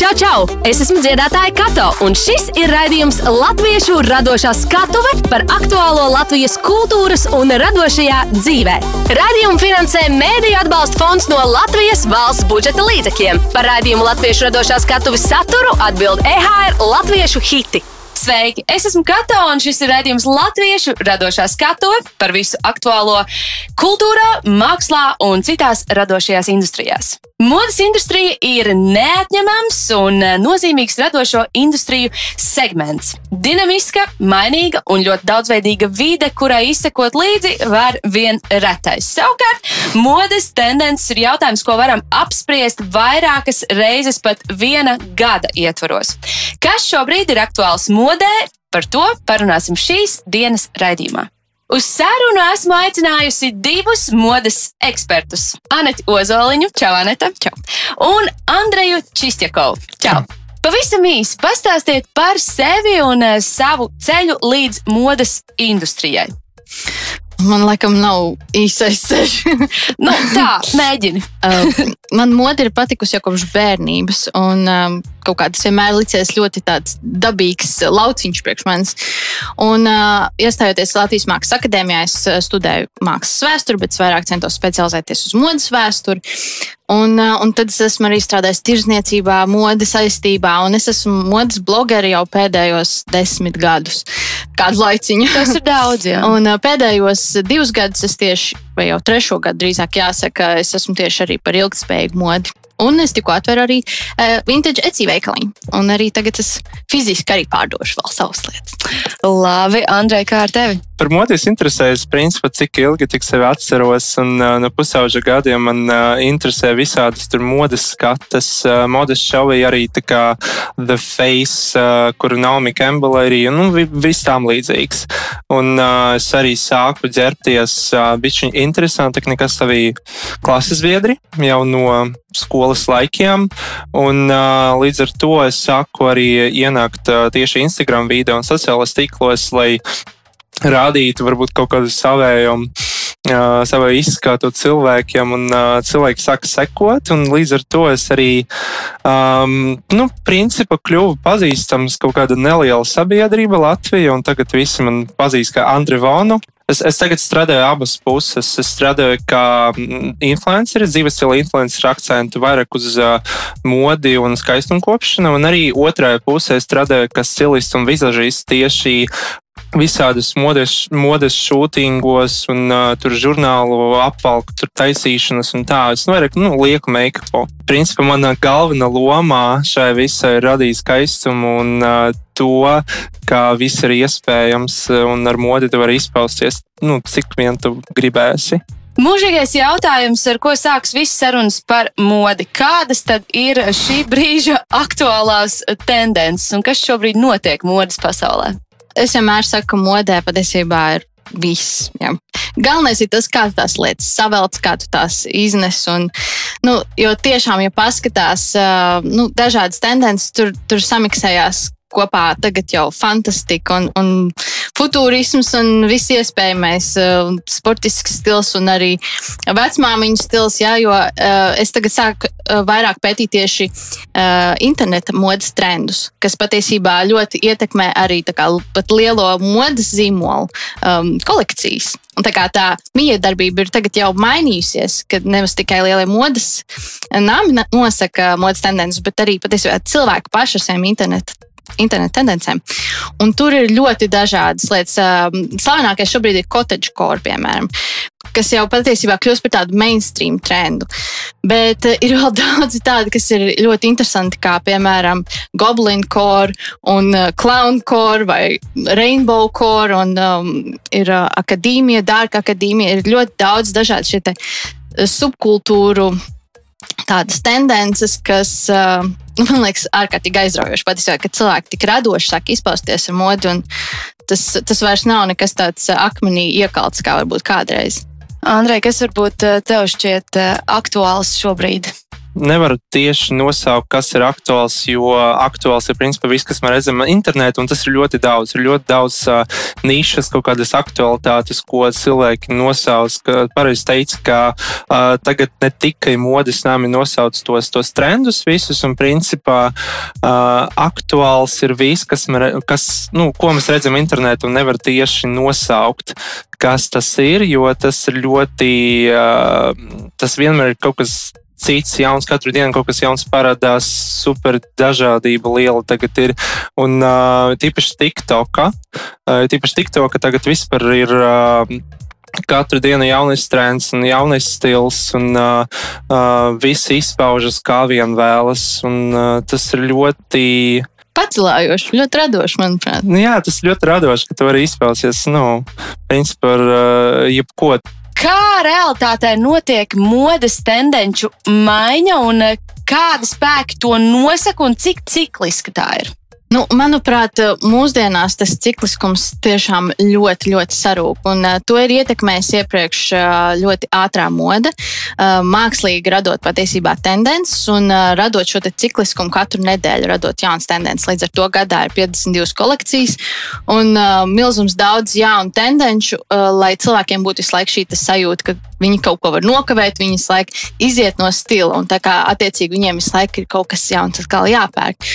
Čau, čau! Es esmu dziedātāja Kato, un šis ir raidījums Latviešu radošā skatuve par aktuālo Latvijas kultūras un radošajā dzīvē. Radījumu finansē Mēdīļu atbalsta fonds no Latvijas valsts budžeta līdzekļiem. Par raidījumu Latviešu radošā skatuves saturu atbild EHR Latviešu hiti. Sveiki! Es esmu Kato, un šis ir redzējums Latviešu radošā skatuve par visu aktuālo kultūrā, mākslā un citās radošajās industrijās. Modes industrija ir neatņemams un nozīmīgs radošo industriju segments. Dinamiska, mainīga un ļoti daudzveidīga vide, kurai izsekot līdzi var vien retais. Savukārt, modes tendences ir jautājums, ko varam apspriest vairākas reizes pat viena gada ietvaros. Kas šobrīd ir aktuāls modē, par to parunāsim šīs dienas raidījumā. Uz sarunu esmu aicinājusi divus modes ekspertus. Aneti Ozoliņu, čau, Aneta, čau. Un Andreju Čistjakovu, čau. Pavisam īsi pastāstiet par sevi un eh, savu ceļu līdz modes industrijai. Man laikam nav īsais ceļš. nu, tā, mēģini. uh, man mode ir patikusi jau kopš bērnības. Un, um, kaut kāds vienmēr licies ļoti dabīgs lauciņš priekš manis. Un, uh, iestājoties Latvijas Mākslas akadēmijā, es studēju mākslas vēsturi, bet vairāk centos specializēties uz modes vēsturi. Un, un tad es esmu arī strādājis tirzniecībā, modes saistībā, un es esmu modes blogeri jau pēdējos desmit gadus. Kādu laiciņu. Tas ir daudz. Jā. Un pēdējos divus gadus es tieši, vai jau trešo gadu drīzāk jāsaka, es esmu tieši arī par ilgspējīgu modi. Un es tikko atveru arī uh, vintage eci veikaliņu. Un arī tagad es fiziski arī pārdošu vēl savas lietas. Labi, Andrej, kā ar tevi? Par modi es interesējos, principā, cik ilgi tik sevi atceros. Un, no pusauģa gadiem man uh, interesē visādas modes skatas. Uh, modes šovi arī tā kā The Face, uh, kur Naomi Campbell arī, nu, viss tām līdzīgs. Un uh, es arī sāku ģērbties uh, bišķiņ interesantāk nekā savi klases biedri jau no skolas laikiem. Un, uh, līdz ar to es sāku arī ienākt uh, tieši Instagram video un sociālajos tīklos, lai rādītu varbūt kaut kādu savējumu. Uh, savai izskatu cilvēkiem, un uh, cilvēki sāka sekot. Līdz ar to es arī, um, nu, principā kļuvu pazīstams kaut kāda neliela sabiedrība Latvijā, un tagad visi man pazīst kā Andrevonu. Es, es tagad strādāju abas puses. Es strādāju kā influenceris, dzīves stila influenceris, akcentu vairāk uz uh, modi un skaistumu kopšanu, un arī otrajā pusē strādāju kā stilists un vizažists tieši visādas modes, modes šūtingos, un uh, tur žurnālu apvalku, tur taisīšanas un tā. Es nu, vairāk nu, lieku make-upu. Principā mana galvenā lomā šai visai ir radīt skaistumu un uh, to, kā viss ir iespējams un ar modi tu vari izpausties, nu, cik vien tu gribēsi. Mūžīgais jautājums, ar ko sāks visas sarunas par modi. Kādas tad ir šī brīža aktuālās tendences un kas šobrīd notiek modes pasaulē? Es vienmēr saku, ka modē patiesībā ir viss. Jā. Galvenais ir tas, kā tu tās lietas savelc, kā tu tās iznes. Un, nu, jo tiešām, ja paskatās uh, nu, dažādas tendences, tur, tur samiksējās kopā tagad jau fantastika un, un futūrisms un viss iespējamais uh, sportisks stils un arī vecmāmiņu stils, jā, jo uh, es tagad sāku uh, vairāk pētīt tieši uh, interneta modes trendus, kas patiesībā ļoti ietekmē arī kā, lielo modes zīmolu um, kolekcijas. Un tā kā tā miedarbība ir tagad jau mainījusies, kad nevis tikai lielie modes nami nosaka modes tendences, bet arī patiesībā cilvēki paši ar saviem internetu internetu tendencēm. Un tur ir ļoti dažādas lietas. Slavenākais šobrīd ir cottage core, piemēram, kas jau patiesībā kļūst par tādu mainstream trendu. Bet ir vēl daudzi tādi, kas ir ļoti interesanti, kā piemēram Goblin core un Clown core vai Rainbow core un um, ir akadēmija, Dark akadēmija. Ir ļoti daudz dažādu šie subkultūru tādas tendences, kas uh, man liekas ārkārtīgi aizraujoši. Patiesībā, ka cilvēki tik radoši sāk izpausties ar modi, un tas, tas vairs nav nekas tāds akmenī iekalts, kā varbūt kādreiz. Andrej, kas varbūt tev šķiet aktuāls šobrīd? Nevaru tieši nosaukt, kas ir aktuāls, jo aktuāls ir principā viss, kas mēs redzam internetā, un tas ir ļoti daudz. Ir ļoti daudz uh, nišas, kaut kādas aktualitātes, ko cilvēki nosauc. Pareizi teica, ka uh, tagad ne tikai modes nami nosauc tos, tos trendus visus, un principā uh, aktuāls ir viss, kas, kas nu, ko mēs redzam internetā, un nevar tieši nosaukt kas tas ir, jo tas ir ļoti, tas vienmēr ir kaut kas cits, jauns, katru dienu kaut kas jauns parādās, super dažādība liela tagad ir. Un tīpaši TikTokā, tīpaši TikTokā tagad vispār ir katru dienu jaunais trends un jaunais stils, un uh, uh, viss izpaužas kā vien vēlas. Un, uh, tas ir ļoti pacelājoši, ļoti radoši, manuprāt. Nu, jā, tas ļoti radoši, ka tu vari izpausties, nu, principā par uh, jebko. Kā realitātē notiek modes tendenču maiņa un kāda spēka to nosaka un cik cikliska tā ir? Nu, manuprāt, mūsdienās tas cikliskums tiešām ļoti, ļoti sarūk. Un, uh, to ir ietekmējis iepriekš uh, ļoti ātrā mode, uh, mākslīgi radot patiesībā tendences un uh, radot šo cikliskumu katru nedēļu, radot jaunas tendences. Līdz ar to gadā ir 52 kolekcijas un uh, milzums daudz jaunu tendenču, uh, lai cilvēkiem būtu visu laiku šī sajūta, ka viņi kaut ko var nokavēt, viņi visu laiku iziet no stila. Un tā kā attiecīgi viņiem visu laiku ir kaut kas jauns, atkal jāpērk.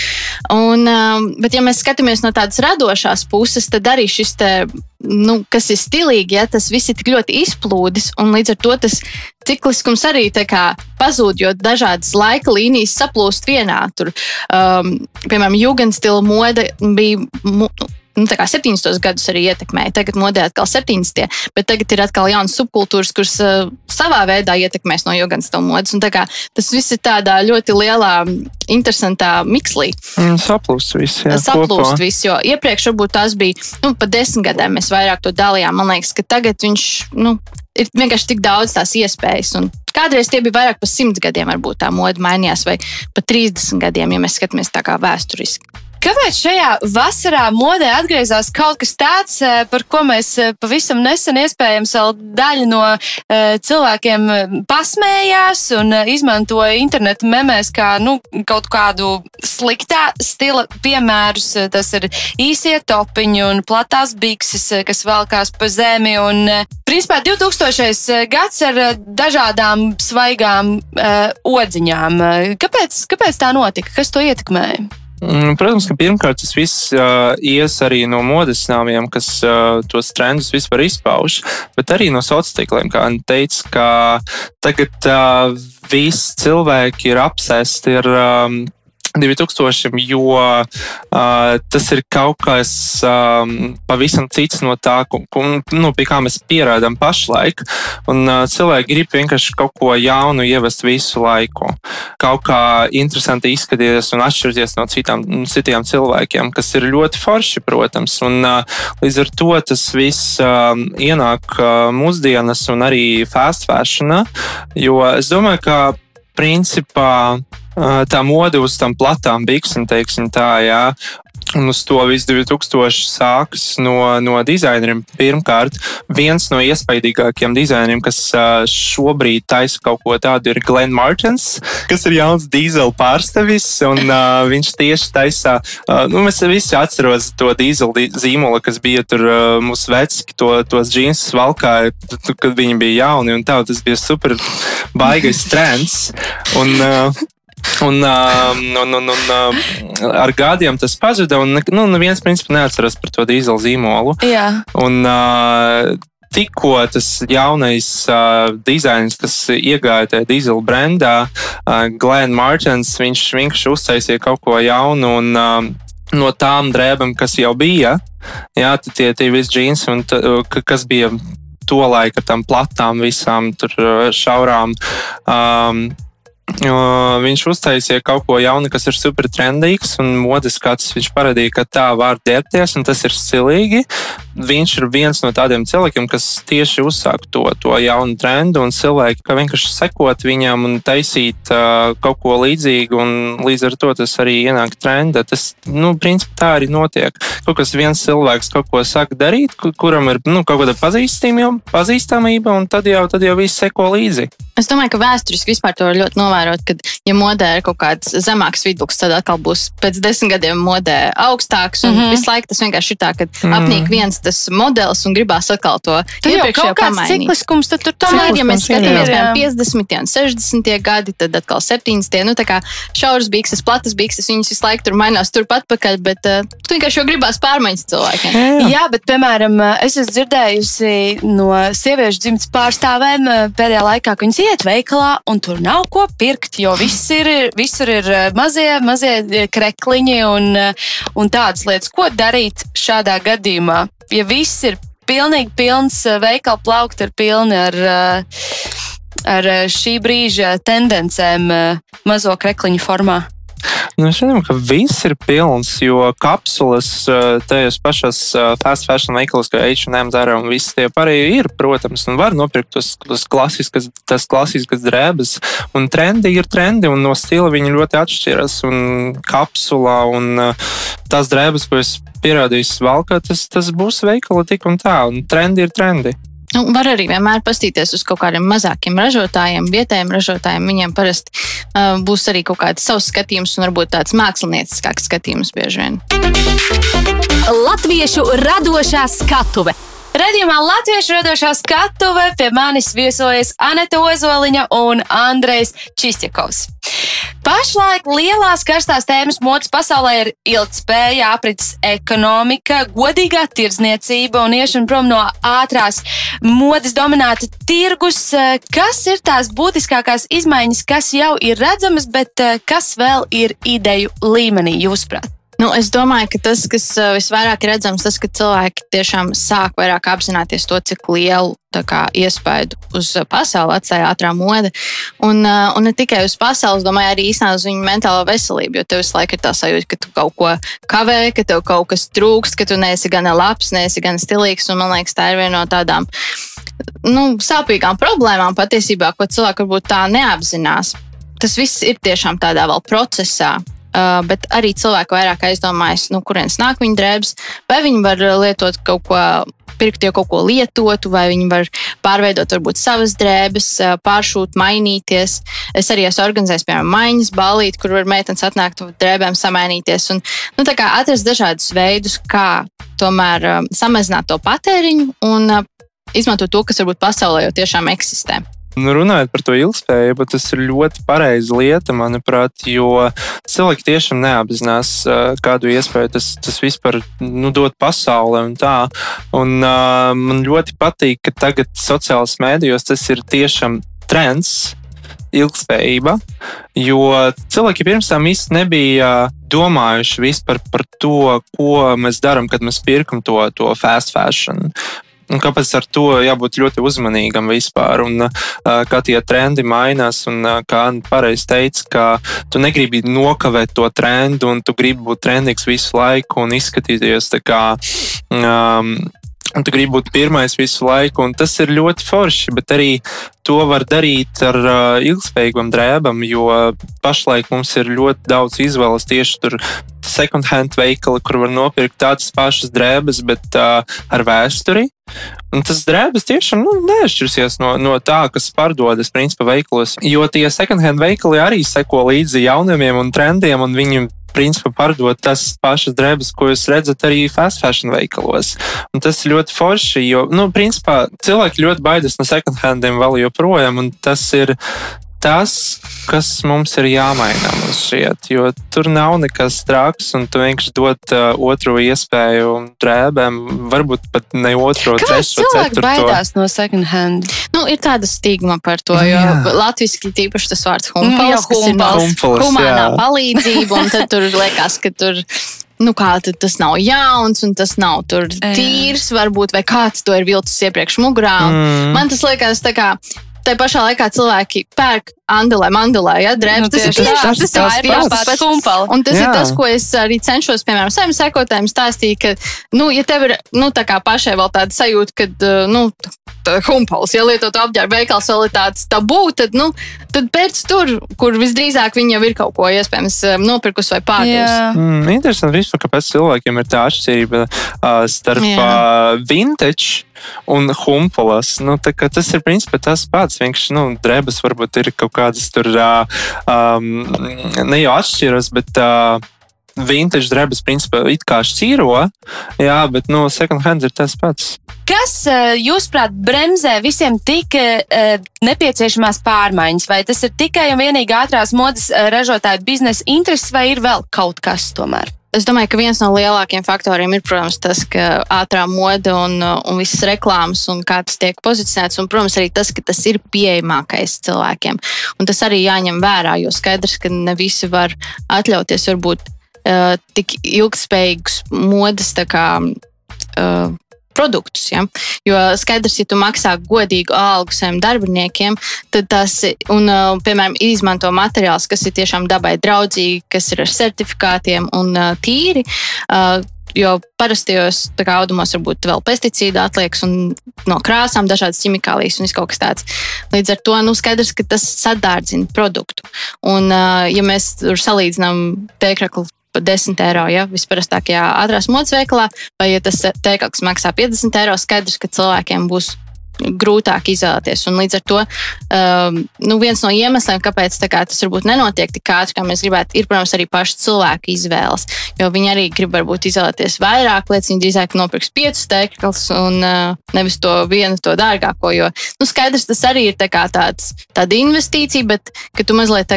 Un, um, bet, ja mēs skatāmies no tādas radošās puses, tad arī šis te, nu, kas ir stilīgi, ja tas viss ir tik ļoti izplūdis, un līdz ar to tas cikliskums arī pazūd, jo dažādas laika līnijas saplūst vienā. Tur, um, piemēram, jūgenstila mode bija. Nu, nu, 70. gadus arī ietekmēja. Tagad modē atkal 70. bet tagad ir atkal jaunas subkultūras, kuras uh, savā veidā ietekmēs no jogas stila modes. Un, kā, tas viss ir tādā ļoti lielā, interesantā mikslī. Mm, saplūst viss. Jā, Saplūst viss, jo iepriekš varbūt tās bija, nu, pat desmit gadiem mēs vairāk to dalījām. Man liekas, ka tagad viņš, nu, ir vienkārši tik daudz tās iespējas. Un kādreiz tie bija vairāk par simts gadiem, varbūt tā mode mainījās, vai pat 30 gadiem, ja mēs skatāmies tā kā vēsturiski. Kāpēc šajā vasarā modē atgriezās kaut kas tāds, eh, par ko mēs eh, pavisam nesen iespējams vēl daļa no uh, cilvēkiem pasmējās un izmantoja internetu memēs kā nu, kaut kādu sliktā stila piemērus. Tas ir īsie topiņi un platās bikses, kas velkās pa zemi. Un, principā 2000. gads ar dažādām svaigām uh, odziņām. Kāpēc, kāpēc tā notika? Kas to ietekmēja? Mm, protams, ka pirmkārt tas viss uh, ies arī no modes nāmiem, kas uh, tos trendus vispār izpauž, bet arī no sociāliem tīkliem. Kā Anna teica, ka tagad uh, visi cilvēki ir apsēsti ar um, 2000, jo uh, tas ir kaut kas um, pavisam cits no tā, ko, nu, pie kā mēs pierādām pašlaik. Un, uh, cilvēki grib vienkārši kaut ko jaunu ievest visu laiku. Kaut kā interesanti izskatīties un atšķirties no citām, citiem cilvēkiem, kas ir ļoti forši, protams. Un, uh, līdz ar to tas viss uh, ienāk uh, mūsdienas un arī fast fashionā, jo es domāju, ka principā tā mode uz tām platām biksēm, teiksim tā, jā. Un uz to visu 2000 sākas no, no dizaineriem. Pirmkārt, viens no iespaidīgākajiem dizaineriem, kas šobrīd taisa kaut ko tādu, ir Glenn Martins, kas ir jauns dīzeļu pārstāvis. Un, uh, viņš tieši taisā, uh, nu, mēs visi atceramies to dīzeļu zīmolu, kas bija tur uh, mūsu veci, to, tos džinsus valkāja, kad viņi bija jauni. Tā, tas bija super baigais trends. Un, uh, Un, uh, un, un, un uh, ar gadiem tas pazuda. Un, nu, neviens principā neatceras par to dīzeļu zīmolu. Jā. Un, uh, tikko tas jaunais uh, dizains, kas iegāja tajā dīzeļu brendā, uh, Glenn Martins, viņš vienkārši uztaisīja kaut ko jaunu. Un, uh, no tām drēbēm, kas jau bija, jā, tie, tie visi džins, un, t, kas bija to laiku ar tām platām, visām tur šaurām. Um, Viņš uztaisīja kaut ko jaunu, kas ir super trendīgs, un modes skats viņš parādīja, ka tā var ģērbties, un tas ir stilīgi. Viņš ir viens no tādiem cilvēkiem, kas tieši uzsāk to, to jaunu trendu, un cilvēki vienkārši sekot viņam un taisīt uh, kaut ko līdzīgu, un līdz ar to tas arī ienāk trenda. Tas, nu, principā tā arī notiek. Kaut kas viens cilvēks kaut ko saka darīt, kuram ir nu, kaut kāda pazīstamība, un tad jau, tad jau viss seko līdzi. Es domāju, ka vēsturiski vispār to ļoti novērtēt novērot, ka, ja modē ir kaut kāds zemāks vidusslānis, tad atkal būs pēc desmit gadiem modē augstāks. Un mm -hmm. visu laiku tas vienkārši ir tā, ka mm. apnīk viens tas modelis un gribās atkal to iepriekšējo pamainīt. Cikliskums tad tur tomēr, ja mēs skatāmies piemēram 50. un 60. gadi, tad atkal 70. Nu, tā kā šauras bikses, platas bikses, viņas visu laiku tur mainās turpat pakaļ, bet uh, vienkārši jau gribās pārmaiņas cilvēkiem. Jā, jā. jā, bet piemēram, es esmu dzirdējusi no sieviešu dzimtas pārstāvēm pēdējā laikā, ka viņas iet veikalā un tur nav ko pirkt, jo viss ir, visur ir eh, mazie, mazie eh, krekliņi un, eh, un tādas lietas. Ko darīt šādā gadījumā? Ja viss ir pilnīgi pilns, veikala plaukti ir pilni ar, ar šī brīža tendencēm mazo krekliņu formā. Nu, mēs zinām, ka viss ir pilns, jo kapsulas eh, tajos pašos eh, fast fashion veikalos, kā H&M, Zara un viss tie pārējie ir, protams, un var nopirkt tos, tos klasiskas, tas klasiskas drēbes. Un trendi ir trendi, un no stila viņi ļoti atšķiras. Un kapsulā un eh, tās drēbes, ko es pierādīju, valkā, tas, tas būs veikala tik un tā, un trendi ir trendi. Nu, var arī vienmēr paskatīties uz kaut kādiem mazākiem ražotājiem, vietējiem ražotājiem. Viņiem parasti uh, būs arī kaut kāds savs skatījums un varbūt tāds mākslinieckāks skatījums bieži vien. Latviešu radošā skatuve Radījumā Latviešu radošā skatuve pie manis viesojas Anita Ozoliņa un Andrejs Čistjakovs. Pašlaik lielās karstās tēmas modes pasaulē ir ilgspēja, aprits ekonomika, godīgā tirdzniecība un iešana prom no ātrās modes dominēta tirgus. Kas ir tās būtiskākās izmaiņas, kas jau ir redzamas, bet eh, kas vēl ir ideju līmenī, jūsuprāt? Nu, es domāju, ka tas, kas visvairāk ir redzams, tas, ka cilvēki tiešām sāk vairāk apzināties to, cik lielu kā, iespaidu uz pasauli atstāja ātrā mode. Un, un ne tikai uz pasaules, domāju, arī īstenībā uz viņu mentālo veselību. Jo tev visu laiku ir tā sajūta, ka tu kaut ko kavē, ka tev kaut kas trūkst, ka tu neesi gan labs, neesi gan stilīgs. Un, man liekas, tā ir viena no tādām nu, sāpīgām problēmām patiesībā, ko cilvēki varbūt tā neapzinās. Tas viss ir tiešām tādā vēl procesā. Bet arī cilvēki vairāk aizdomājas, nu, kurienes nāk viņa drēbes, vai viņi var lietot kaut ko, pirkt jau kaut ko lietotu, vai viņi var pārveidot varbūt savas drēbes, pāršūt, mainīties. Es arī esmu organizējis, piemēram, maiņas balīti, kur var meitenes atnākt drēbēm samainīties. Un, nu, tā kā atrast dažādus veidus, kā tomēr samazināt to patēriņu un izmantot to, kas varbūt pasaulē jau tiešām eksistē. Nu, runājot par to ilgspējību, tas ir ļoti pareiza lieta, manuprāt, jo cilvēki tiešām neapzinās, kādu iespēju tas, tas vispār nu, dod pasaulē. Un tā. un, uh, man ļoti patīk, ka tagad sociālajos mēdījos tas ir tiešām trends. Ilgspējība, jo cilvēki pirms tam īsti nebija domājuši par to, ko mēs darām, kad mēs pirkam to, to fast fashion. Un kāpēc ar to jābūt ļoti uzmanīgam vispār? Un, kā tie trendi mainās, un kā Anna pareizi teica, ka tu negribi nokavēt to trendu, un tu gribi būt trendīgs visu laiku un izskatīties tā kā. Um, Un tu gribi būt pirmais visu laiku, un tas ir ļoti forši, bet arī to var darīt ar uh, ilgspējīgām drēbām, jo pašlaik mums ir ļoti daudz izvēles tieši tur. Second hand veikali, kur var nopirkt tādas pašas drēbes, bet uh, ar vēsturi. Un tas drēbes tiešām nu, neatšķirsies no, no tā, kas pardodas principā veikalos. Jo tie second hand veikali arī seko līdzi jaunumiem un trendiem, un viņi principā pārdot tas pašas drēbes, ko jūs redzat arī fast fashion veikalos. Un tas ir ļoti forši, jo, nu, principā cilvēki ļoti baidās no second handiem vēl joprojām, un tas ir tas, kas mums ir jāmaina mums šeit, jo tur nav nekas traks, un tu vienkārši dod uh, otru iespēju drēbēm, varbūt pat ne otro, Kāpēc trešo, ceturto. baidās no second hand? Nu, ir tāda stigma par to, jo jā. latviski tīpaši tas vārds humpals, mm, jā, humpals, humanā jā. palīdzība, un tad tur liekas, ka tur nu, kā tas nav jauns un tas nav tur tīrs, varbūt, vai kāds to ir vilcis iepriekš mugurā. Mm. Man tas liekas, tā kā Tā pašā laikā cilvēki pērk Andelē, Mandelē, ja drēbes. Nu, tas, tas, tas, tas, tas ir tieši tas pats humpals. Un tas jā. ir tas, ko es arī cenšos, piemēram, saviem sekotājiem stāstīt, ka, nu, ja tev ir, nu, tā kā pašai vēl tāda sajūta, ka, nu, humpals, ja lietot apģērbu veikals vēl ir tāds tabū, tad, nu, tad pēc tur, kur visdrīzāk viņi jau ir kaut ko iespējams nopirkus vai pārdevis. Mm, interesanti vispār, kāpēc cilvēkiem ir tā atšķirība uh, starp uh, vintage un humpulas. Nu, tas ir principā tas pats. Vienkārši nu, drēbes varbūt ir kaut kādas tur um, ne jau atšķiras, bet. Uh, vintage drēbes, principā, it kā šķīro, jā, bet no nu, second hand ir tas pats. Kas, jūsuprāt, bremzē visiem tik nepieciešamās pārmaiņas? Vai tas ir tikai un vienīgi ātrās modes ražotāju biznesa intereses, vai ir vēl kaut kas tomēr? Es domāju, ka viens no lielākajiem faktoriem ir, protams, tas, ka ātrā mode un, un visas reklāmas un kā tas tiek pozicionēts, un, protams, arī tas, ka tas ir pieejamākais cilvēkiem. Un tas arī jāņem vērā, jo skaidrs, ka ne visi var atļauties varbūt uh, tik ilgspējīgus modes kā, uh, produktus. Ja? Jo skaidrs, ja tu maksā godīgu algu saviem darbiniekiem, tad tas, un, uh, piemēram, izmanto materiālus, kas ir tiešām dabai draudzīgi, kas ir ar certifikātiem un uh, tīri. Uh, Jo parastajos audumos var būt vēl pesticīdu atliekas un no krāsām dažādas ķimikālijas un kaut kas tāds. Līdz ar to nu, skaidrs, ka tas sadārdzina produktu. Un, ja mēs salīdzinām tēkraklu par 10 eiro, ja visparastākajā ātrās modes veikalā, vai ja tas teikals maksā 50 eiro, skaidrs, ka cilvēkiem būs grūtāk izvēlēties. Un līdz ar to um, nu, viens no iemesliem, kāpēc kā, tas varbūt nenotiek tik ātri, kā mēs gribētu, ir, protams, arī pašu cilvēku izvēles. Jo viņi arī grib varbūt izvēlēties vairāk lietas, viņi drīzāk nopirks piecus teiklus un uh, nevis to vienu, to dārgāko. Jo nu, skaidrs, tas arī ir tā tāds, tāda investīcija, bet tu mazliet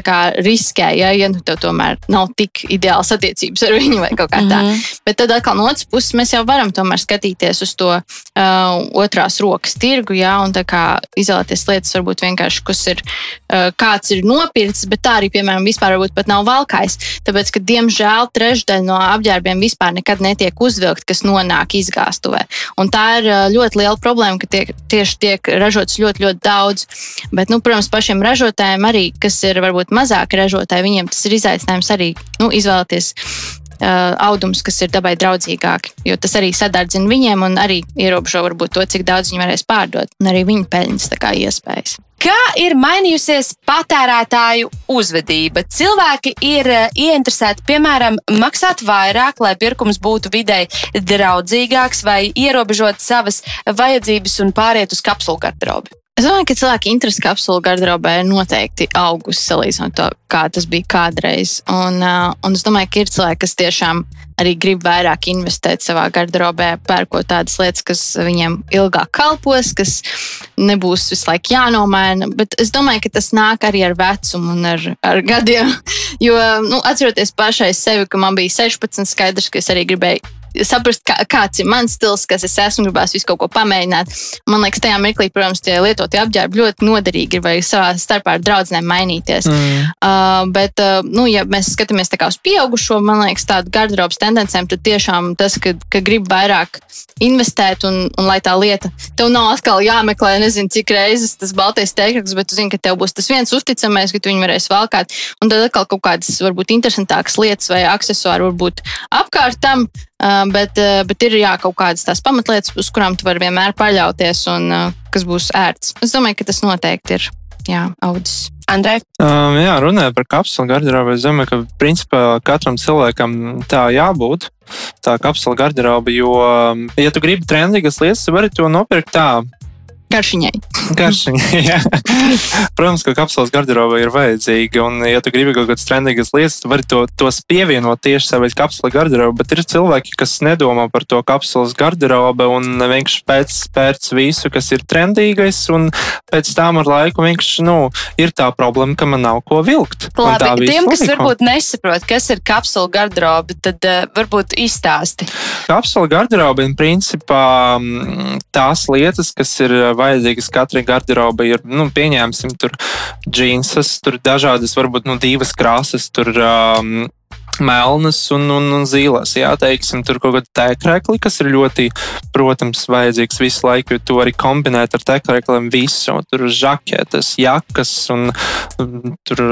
riskē, ja, ja nu, tev tomēr nav tik ideāls attiecības ar viņu vai kaut kā tā. Mm -hmm. Bet tad atkal no otras puses mēs jau varam skatīties uz to uh, otrās rokas tirgu tirgu, jā, un izvēlēties lietas, varbūt vienkārši, kas ir uh, kāds ir nopircis, bet tā arī, piemēram, vispār varbūt pat nav valkājis. Tāpēc, ka, diemžēl, trešdaļa no apģērbiem vispār nekad netiek uzvilkt, kas nonāk izgāstuvē. Un tā ir uh, ļoti liela problēma, ka tiek, tieši tiek ražots ļoti, ļoti daudz. Bet, nu, protams, pašiem ražotājiem arī, kas ir varbūt mazāki ražotāji, viņiem tas ir izaicinājums arī nu, izvēlēties uh, audums, kas ir dabai draudzīgāki. Jo tas arī sadardzina viņiem un arī ierobežo varbūt to, cik daudz viņi varēs pārdot, un arī viņu peļņas iespējas. Kā ir mainījusies patērētāju uzvedība? Cilvēki ir ieinteresēti, piemēram, maksāt vairāk, lai pirkums būtu videi draudzīgāks, vai ierobežot savas vajadzības un pāriet uz kapsulu garderobi. Es domāju, ka cilvēki interesi kapsulu garderobē ir noteikti augusi salīdzinot to, kā tas bija kādreiz. Un, uh, un es domāju, ka ir cilvēki, kas tiešām arī grib vairāk investēt savā garderobē, pērkot tādas lietas, kas viņiem ilgāk kalpos, kas nebūs visu laiku jānomaina. Bet es domāju, ka tas nāk arī ar vecumu un ar, ar gadiem. Jo, nu, atceroties pašai sevi, ka man bija 16, skaidrs, ka es arī gribēju saprast, kā, kāds ir mans stils, kas es esmu, gribās visu kaut ko pamēģināt. Man liekas, tajā mirklī, protams, tie lietotie apģērbi ļoti noderīgi ir vai savā starpā ar draugiem mainīties. Mm. Uh, bet, uh, nu, ja mēs skatāmies uz pieaugušo, man liekas, tādu garderobas tendencēm, tad tiešām tas, ka, ka grib vairāk investēt un, un lai tā lieta tev nav atkal jāmeklē, nezinu, cik reizes tas baltais teikums, bet tu zini, ka tev būs tas viens uzticamais, ka tu viņu varēsi valkāt. Un tad atkal kaut kādas varbūt interesantākas lietas vai accessori varbūt apkārt tam. Uh, bet, uh, bet ir jā, kaut kādas tās pamatlietas, uz kurām tu vari vienmēr paļauties un uh, kas būs ērts. Es domāju, ka tas noteikti ir jā, audzis. Andrej? Um, jā, runājot par kapsulu garderobu, es domāju, ka principā katram cilvēkam tā jābūt. Tā kapsula garderoba, jo, ja tu gribi trendīgas lietas, tad vari to nopirkt tā, Garšiņai. Garšiņai jā. Protams, ka kapsulas garderoba ir vajadzīga. Un, ja tu gribi kaut kādas trendīgas lietas, tad vari to, tos pievienot tieši savai kapsulas garderobai. Bet ir cilvēki, kas nedomā par to kapsulas garderobu un vienkārši pēc pēc visu, kas ir trendīgais. Un pēc tam ar laiku vienkārši nu, ir tā problēma, ka man nav ko vilkt. Labi, tiem, kas varbūt nesaprot, kas ir kapsula garderoba, tad uh, varbūt izstāsti. Kapsula garderoba ir principā mm, tās lietas, kas ir vajadzīgas katrai garderobai. Ir, nu, pieņemsim, tur džinsas, tur dažādas, varbūt nu, divas krāsas, tur um, melnas un, un, un zīles. Jā, teiksim, tur kaut kāda tēkrekli, kas ir ļoti, protams, vajadzīgs visu laiku, jo tu vari kombinēt ar tēkrekliem visu. Tur ir žaketes, jakas un tur,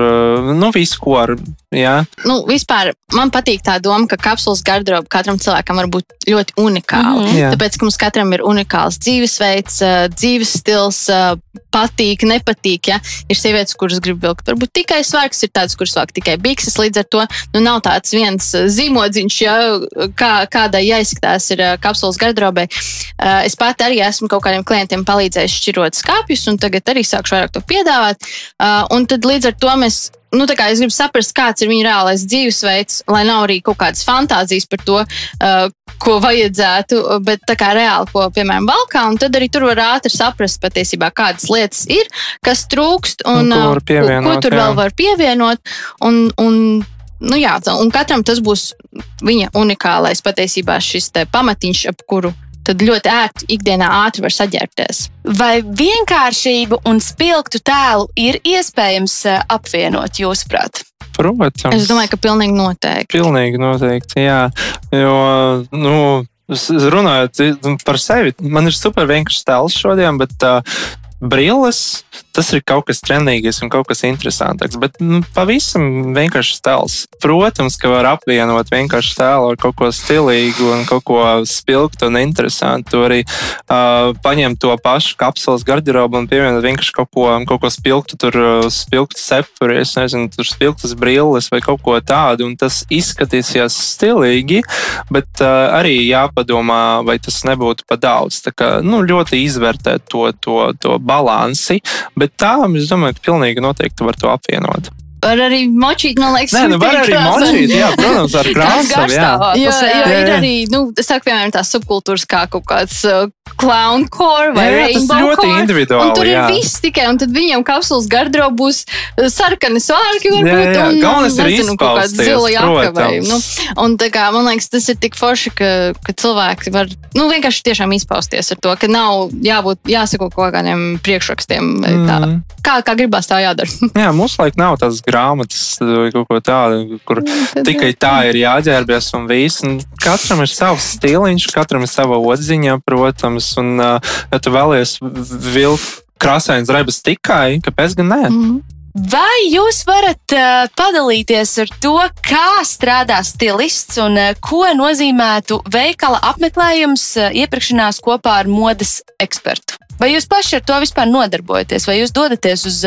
nu, visu, ko ar Jā, Nu, vispār man patīk tā doma, ka kapsulas garderoba katram cilvēkam var būt ļoti unikāla. Mhm. Jā. Tāpēc, ka mums katram ir unikāls dzīvesveids, ā, dzīves stils, ā, patīk, nepatīk. Ja? Ir sievietes, kuras grib vilkt varbūt tikai svārks, ir tādas, kuras velk tikai bikses. Līdz ar to nu, nav tāds viens ā, zīmodziņš, ja, kā, kādai jāizskatās ir kapsulas garderobai. Ā, Es pat arī esmu kaut kādiem klientiem palīdzējis šķirot skāpjus, un tagad arī sākšu vairāk to piedāvāt. Un tad līdz ar to mēs nu, es gribu saprast, kāds ir viņa reālais dzīvesveids, lai nav arī kaut kādas fantāzijas par to, uh, ko vajadzētu, bet tā kā reāli, ko, piemēram, valkā, un tad arī tur var ātri saprast patiesībā, kādas lietas ir, kas trūkst, un, Un ko uh, ko, tur jā. vēl var pievienot. Un, un, Nu jā, un katram tas būs viņa unikālais patiesībā šis pamatiņš, ap kuru tad ļoti ērti ikdienā ātri var saģērbties. Vai vienkāršību un spilgtu tēlu ir iespējams eh, apvienot, jūsuprāt? protams. Es domāju, ka pilnīgi noteikti. Pilnīgi noteikti, jā. Jo, nu, runājot par sevi, man ir super vienkāršs tēls šodien, bet uh, brilles tas ir kaut kas trenīgāks un kaut kas interesantāks. Bet nu, pavisam vienkāršs tēls. Protams, ka var apvienot vienkārši tēlu ar kaut ko stilīgu un kaut ko spilgtu un interesantu. Tu arī uh, paņemt to pašu kapsulas garderobu un pievienot vienkārši kaut ko, kaut ko spilgtu, tur spilgtu cepuri, es nezinu, tur spilgtas brilles vai kaut ko tādu. Tas izskatīsies stilīgi, bet uh, arī jāpadomā, vai tas nebūtu pa daudz. Tā kā nu, ļoti izvērtēt to, to, to balansi, bet tā, es domāju, ka pilnīgi noteikti var to apvienot. Var arī močīt, man liekas, Nē, nu var arī krāsas. močīt, jā, protams, ar krāsām. jā. garstāvoklis. Jo, jo jā, ir jā. arī, nu, es saku, piemēram, tās subkultūras kā kaut kāds uh, clown core vai Jā, jā, tas ļoti core. individuāli, tur jā. ir viss tikai, un tad viņiem kapsulas garderoba būs uh, sarkani svārki, Jā, varbūt, jā, un, galvenais ir nezinu, kaut kāds zila jaka vai, nu, un tā kā, man liekas, tas ir tik forši, ka, ka cilvēki var, nu, vienkārši tiešām izpausties ar to, ka nav jābūt, jāsako kaut kādiem priekšrakstiem, vai tā, Mm. kā, kā gribās tā jādara. Jā, mums laik nav tādas grāmatas vai kaut ko tādu, kur tikai tā ir jāģērbjas un viss. Un katram ir savs stiliņš, katram ir sava odziņa, protams. Un, ja tu vēlies vilkt krāsains drēbes tikai, kāpēc gan ne? Mhm. Vai jūs varat uh, padalīties ar to, kā strādā stilists un uh, ko nozīmētu veikala apmeklējums, uh, iepirkšanās kopā ar modes ekspertu? Vai jūs paši ar to vispār nodarbojaties, vai jūs dodaties uz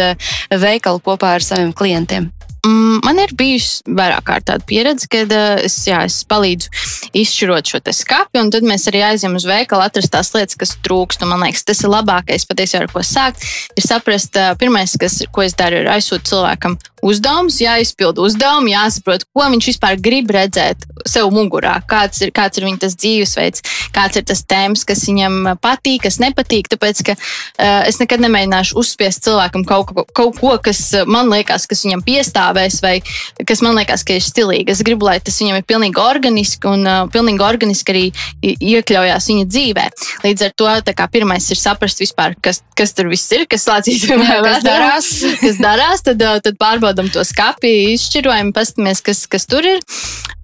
veikalu kopā ar saviem klientiem? Mm, Man ir bijusi vairāk kārt tāda pieredze, kad uh, es, jā, es palīdzu izšķirot šo skāpi, un tad mēs arī aizjām uz veikalu, atrast tās lietas, kas trūkst. Un Man liekas, tas ir labākais patiesībā, ar ko sākt. Ir saprast, uh, pirmais, kas, ko es daru, ir aizsūtīt cilvēkam uzdevumus, jāizpild uzdevumi, jāsaprot, ko viņš vispār grib redzēt sev mugurā, kāds ir, kāds ir viņa dzīvesveids, kāds ir tas tēmas, kas viņam patīk, kas nepatīk. Tāpēc, ka uh, es nekad nemēģināšu uzspiest cilvēkam kaut ko, kaut ko kas man liekas, kas viņam piestāvēs, vai kas man liekas, ka ir stilīgi. Es gribu, lai tas viņam ir pilnīgi organiski un uh, pilnīgi organiski arī iekļaujās viņa dzīvē. Līdz ar to kā pirmais ir saprast vispār, kas, kas tur viss ir, kas slācīs kas darās. kas darās, tad, uh, tad pārbaudam to skati, izšķirojam, paskatāmies, kas, kas tur ir.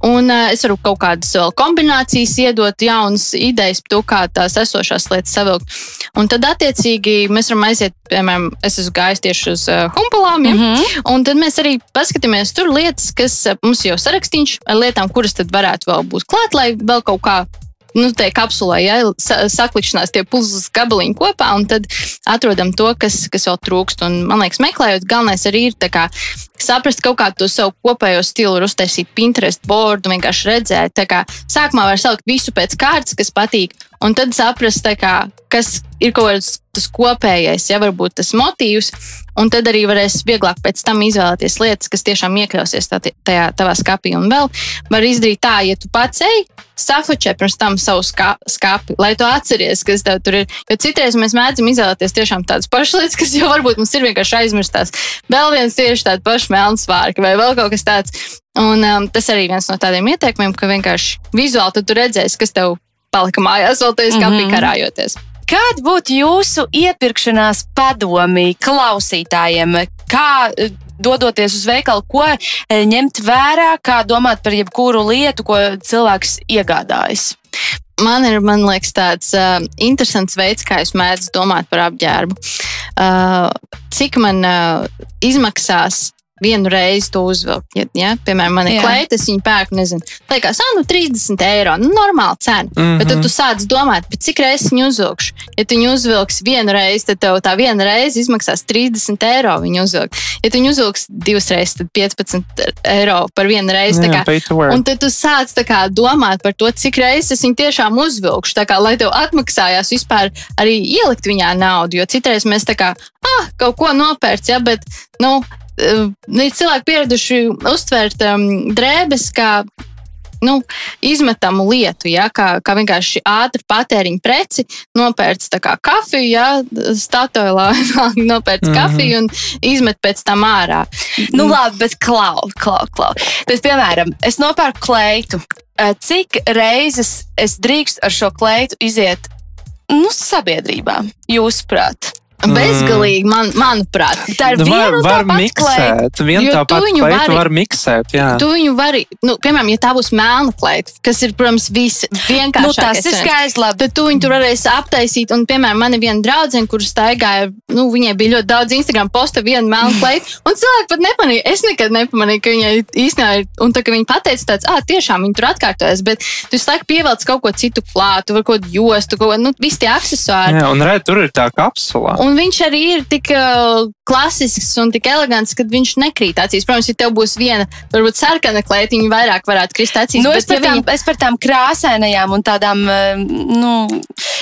Un uh, es varu kaut kādas vēl kombinācijas iedot, jaunas idejas par to, kā tās esošās lietas savilkt. Un tad, attiecīgi, mēs varam aiziet, piemēram, es esmu gājis tieši uz uh, humpalām. Ja? Mm -hmm. Un tad mēs arī paskatāmies tur lietas, kas eh, mums jau sarakstīts ar lietām, kuras tad varētu vēl būt klāt, lai vēl kaut kā. Nu, tā kapsulē ja, sa- saklikšanās tie puzles gabaliņi kopā, un tad atrodam to, kas, kas vēl trūkst. Un, man liekas, meklējot, galvenais arī ir kā saprast kaut kādu to savu kopējo stilu, uztaisīt Pinterest bordu, vienkārši redzēt. Kā sākumā var salikt visu pēc kārtas, kas patīk, un tad saprast, kā, kas ir kaut kāds tas kopējais, ja varbūt tas motīvs. Un tad arī varēs vieglāk pēc tam izvēlēties lietas, kas tiešām iekļausies tā, tajā tavā skāpī. Un vēl var izdarīt tā, ja tu pats ej, safočē pirms tam savu skā- skāpi, lai tu atceries, kas tev tur ir. Jo citreiz mēs mēdzam izvēlēties tiešām tādas pašas lietas, kas jau varbūt mums ir vienkārši aizmirstās. Vēl viens tieši tāds pašs melns vārks vai vēl kaut kas tāds. Un um, tas arī viens no tādiem ieteikumiem, ka vienkārši vizuāli tu redzēsi, kas tev palika mājās, vēl tajā skāpī Mhm. karājoties. Kāda būtu jūsu iepirkšanās padomi klausītājiem? Kā eh, dodoties uz veikalu, ko eh, ņemt vērā, kā domāt par jebkuru lietu, ko cilvēks iegādājas? Man ir, man liekas, tāds uh, interesants veids, kā es mēdzu domāt par apģērbu. Uh, cik man uh, izmaksās vienu reizi to uzvilkt. Ja, ja? Piemēram, man ir es viņu pērku, nezinu, liekas, ah, nu 30 eiro. Nu, normāla cena. Mm -hmm. Bet tad tu sāc domāt, "Bet cik reizes viņu uzvilkšu. Ja tu viņu uzvilksi vienu reizi, tad tev tā viena reize izmaksās 30 eiro viņu uzvilkt. Ja tu viņu uzvilksi divas reizes, tad 15 eiro par vienu reizi. Tā Jā, kā-. Un tad tu sāc tā kā, domāt par to, cik reizes es viņu tiešām uzvilkšu. Tā kā, lai tev atmaksājās vispār arī ielikt viņā naudu. Jo citreiz mēs tā kā, ah, kaut ko nopērts, ja, bet, nu, ir cilvēki pieraduši uztvert um, drēbes kā nu, izmetamu lietu, ja, kā, kā vienkārši ātri patēriņa preci, nopērts kā kafiju, ja, statuēlā nopērts mm. -hmm. kafiju un izmet pēc tam ārā. Nu, labi, bet klau, klau, klau. Bet, piemēram, es nopērku kleitu. Eh, Cik reizes es drīkstu ar šo kleitu iziet nu, sabiedrībā, jūsuprāt? Bezgalīgi, man, manuprāt. Tā ir Nu, viena var, un tā var pati kleita. miksēt. Vienu tā tu pati viņu kleitu vari- var miksēt. Jā. Tu viņu vari, nu, piemēram, ja tā būs melna kleita, kas ir, protams, visvienkāršākais. Nu, tas ir skaisti. Labi. Tad tu viņu tur varēsi aptaisīt. Un, piemēram, man ir viena draudzene, kuras staigāja, nu, viņai bija ļoti daudz Instagram posta, viena melna kleita. Un cilvēki pat nepamanīja, es nekad nepamanīju, ka viņai īstenībā ir. Un tā, ka viņi pateica, tāds, ah, tiešām viņi tur atkārtojas. Bet tu laiku pievelc kaut ko citu klāt, vai kaut ko jostu, kaut ko, nu, visi tie accessori. Jā, un redz, tur ir tā kapsula. Un viņš arī ir tik uh, klasisks un tik elegants, ka viņš nekrīt acīs. Protams, ja tev būs viena, varbūt sarkana kleitiņa, vairāk varētu krist acīs. Nu, bet es, par ja tām, es par tām krāsainajām un tādām eh, nu,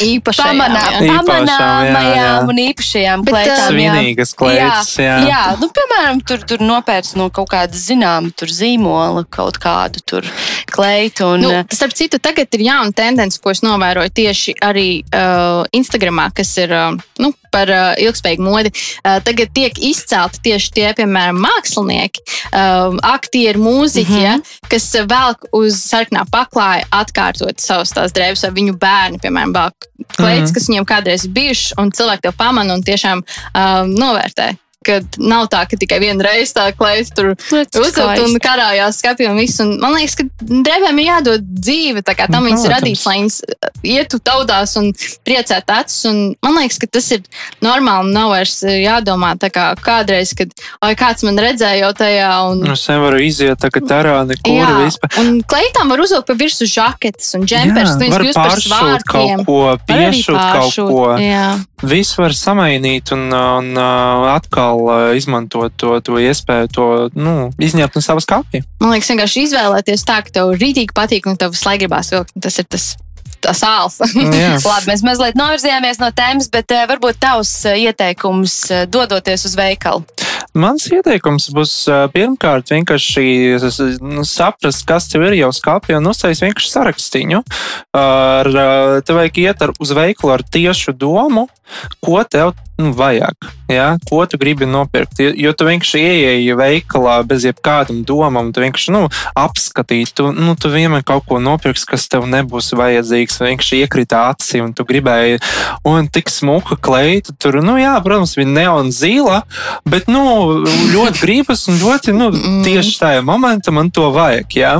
īpašajām, pamanā, jā. Īpašām, jā, pamanāmajām jā. un īpašajām Bet, kleitām. jā. Svinīgas kleitas. Jā, Jā, jā. Nu, piemēram, tur, tur nopērts no kaut kāda zināma tur zīmola, kaut kādu tur kleitu. Un, Nu, eh, starp citu, tagad ir jauna tendence, ko es novēroju tieši arī uh, Instagramā, kas ir uh, nu, par uh, ilgspējīgu modi. Uh, tagad tiek izcelti tieši tie, piemēram, mākslinieki, uh, aktieri, mūziķi, mm -hmm. ja, kas velk uz sarkanā paklāja atkārtot savus tās drēbes, vai viņu bērni, piemēram, velk kleitas, Mhm. kas viņiem kādreiz ir bijušas, un cilvēki to pamana un tiešām novērtē. Kad nav tā, ka tikai viena reize tā kleita tur uzvilkt un karājās skati un viss. Un man liekas, ka drēbēm ir jādod dzīve. Tā kā tam Nu, viņas radītas, lai viņas uh, ietu tautās un priecētu acis. Un man liekas, ka tas ir normāli. Nav vairs uh, jādomā tā kā kādreiz, kad oi, kāds man redzēja jau tajā. Un, Es nevaru iziet tagad ārā nekur vispār. un kleitām var uzvilkt pa virsmu žaketes un džempers. Jā, var pāršūt kaut ko, piešūt kaut ko. Jā. Visu var samainīt un, un uh, atkal uh, izmantot to, to iespēju, to nu, izņemt no savas kapja. Man liekas, vienkārši izvēlēties tā, ka tev rītīgi patīk un tev laiku gribās vilkt. Tas ir tas, tas sāls. Jā. Labi, mēs mazliet novirzījāmies no tēmas, bet uh, varbūt tavs uh, ieteikums dodoties uz veikalu. Mans ieteikums būs pirmkārt vienkārši nu, saprast, kas tev ir jau skāpja un uztaisīt vienkārši sarakstiņu. Ar, tev vajag iet ar, uz veikalu ar tiešu domu, ko tev nu, vajag. Ja? Ko tu gribi nopirkt? Jo- tu vienkārši ieeji veikalā bez jebkādām domām, tu vienkārši nu, apskatīsi, tu, nu, tu vienmēr kaut ko nopirksi, kas tev nebūs vajadzīgs. Vienkārši iekrita acī un tu gribēji, un tik smuka kleita. Tur, nu, jā, protams, bija neon zila, bet nu, ļoti gribas un ļoti nu, tieši tajā momentā man to vajag. Jā?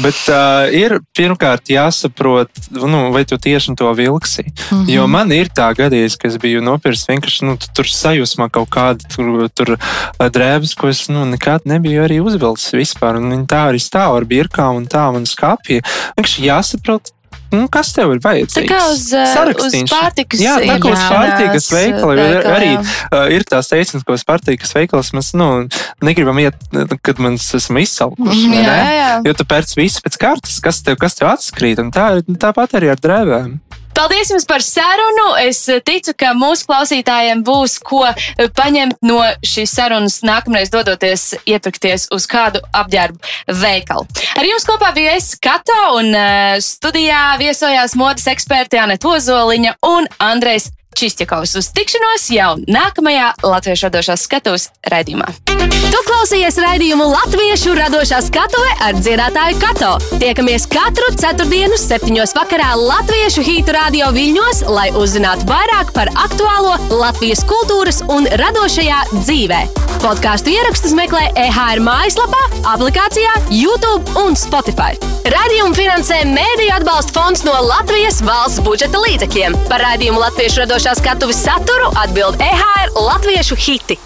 Bet uh, ir pirmkārt jāsaprot, nu, vai tu tieši to vilksi. Mhm. Jo man ir tā gadījis, ka es biju nopircis vienkārši nu, tu- tur sajūsmā kaut kādu tur, tur ā, drēbes, ko es nu, nekad nebiju arī uzvilcis vispār. Un viņi tā arī stāv ar birkām un tā man skāpja. Vienkārši jāsaprot. Nu, kas tev ir vajadzīgs? Tā kā uz, uz Sarakstīns. pārtikas Jā, tā kā uz pārtikas tās, veikala. ir Arī uh, ir tās teiciens, ko uz pārtikas veikalas mēs nu, negribam iet, kad mēs esam izsalkuši. Jā, ne? jā. Jo tu pērci visu pēc kārtas, kas tev, kas tev atskrīt. un Tā, tāpat arī ar drēbēm. Paldies jums par sarunu. Es ticu, ka mūsu klausītājiem būs ko paņemt no šīs sarunas nākamreiz, dodoties iepirkties uz kādu apģērbu veikalu. Ar jums kopā bija es, Kato, un eh, studijā viesojās modes eksperti Anita Ozoliņa un Andrejs Čistjakovs. Uz tikšanos jau nākamajā Latviešu radošās skatuves raidījumā. Tu klausies raidījumu Latviešu radošā skatuve ar dziedātāju Kato. Tiekamies katru ceturtdienu, septiņos vakarā Latviešu hītu radio viļņos, lai uzzinātu vairāk par aktuālo Latvijas kultūras un radošajā dzīvē. Podkāstu ierakstus meklē EHR mājaslapā, aplikācijā, YouTube un Spotify. Radījumu finansē Mēdīļu atbalsta fonds no Latvijas valsts budžeta līdzekļiem. Par raidījumu Latviešu radošā skatuves saturu atbild EHR Latviešu hiti.